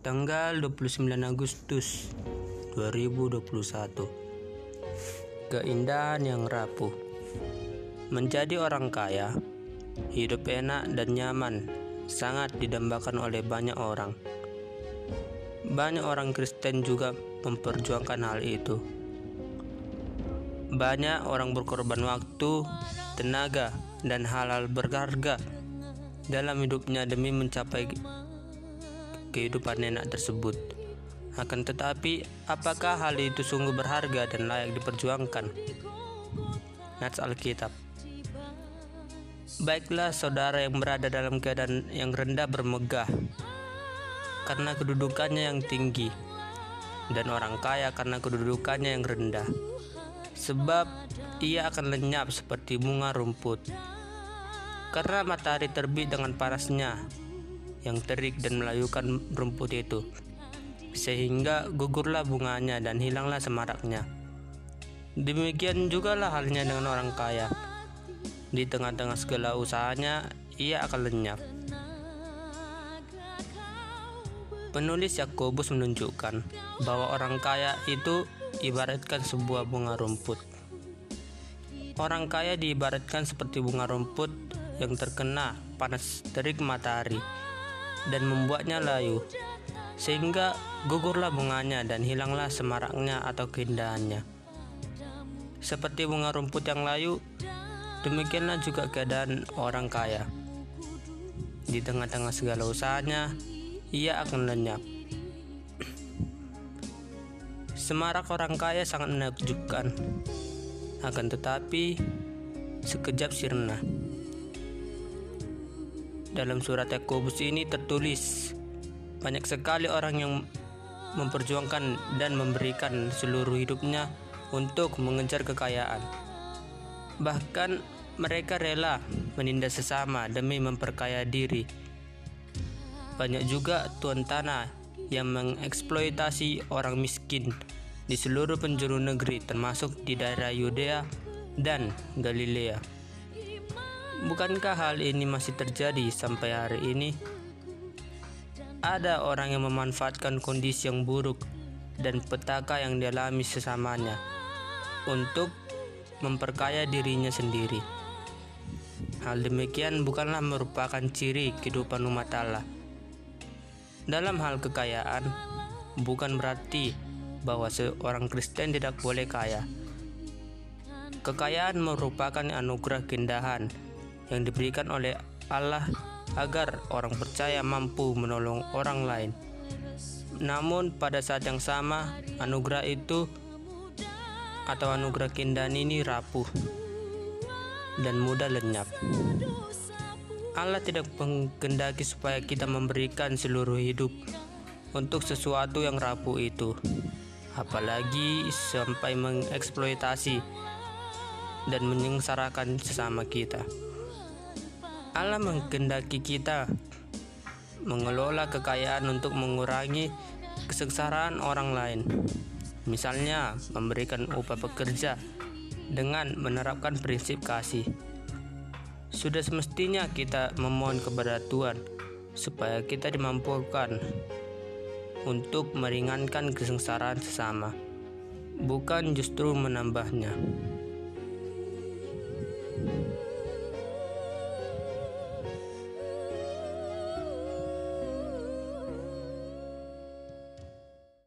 tanggal 29 Agustus 2021. Keindahan yang rapuh. Menjadi orang kaya, hidup enak dan nyaman sangat didambakan oleh banyak orang. Banyak orang Kristen juga memperjuangkan hal itu. Banyak orang berkorban waktu, tenaga, dan hal-hal berharga dalam hidupnya demi mencapai kehidupan enak tersebut. Akan tetapi, apakah hal itu sungguh berharga dan layak diperjuangkan? Nats Alkitab Baiklah saudara yang berada dalam keadaan yang rendah bermegah karena kedudukannya yang tinggi dan orang kaya karena kedudukannya yang rendah sebab ia akan lenyap seperti bunga rumput karena matahari terbit dengan panasnya yang terik dan melayukan rumput itu, sehingga gugurlah bunganya dan hilanglah semaraknya. Demikian juga lah halnya dengan orang kaya. Di tengah-tengah segala usahanya, ia akan lenyap. Penulis Yakobus menunjukkan bahwa orang kaya itu ibaratkan sebuah bunga rumput. Orang kaya diibaratkan seperti bunga rumput yang terkena panas terik matahari dan membuatnya layu, sehingga gugurlah bunganya dan hilanglah semaraknya atau keindahannya. Seperti bunga rumput yang layu, demikianlah juga keadaan orang kaya. Di tengah-tengah segala usahanya, ia akan lenyap. Semarak orang kaya sangat menakjubkan, akan tetapi sekejap sirna. Dalam surat Yakobus ini tertulis banyak sekali orang yang memperjuangkan dan memberikan seluruh hidupnya untuk mengejar kekayaan. Bahkan mereka rela menindas sesama demi memperkaya diri. Banyak juga tuan tanah yang mengeksploitasi orang miskin di seluruh penjuru negeri termasuk di daerah Yudea dan Galilea. Bukankah hal ini masih terjadi sampai hari ini? Ada orang yang memanfaatkan kondisi yang buruk dan petaka yang dialami sesamanya untuk memperkaya dirinya sendiri. Hal demikian bukanlah merupakan ciri kehidupan umat Allah. Dalam hal kekayaan, bukan berarti bahwa seorang Kristen tidak boleh kaya. Kekayaan merupakan anugerah keindahan yang diberikan oleh Allah agar orang percaya mampu menolong orang lain. Namun pada saat yang sama, anugerah itu atau anugerah keindahan ini rapuh dan mudah lenyap. Allah tidak menghendaki supaya kita memberikan seluruh hidup untuk sesuatu yang rapuh itu, apalagi sampai mengeksploitasi dan menyengsarakan sesama kita. Allah menghendaki kita mengelola kekayaan untuk mengurangi kesengsaraan orang lain. Misalnya, memberikan upah pekerja dengan menerapkan prinsip kasih. Sudah semestinya kita memohon kepada Tuhan supaya kita dimampukan untuk meringankan kesengsaraan sesama, bukan justru menambahnya.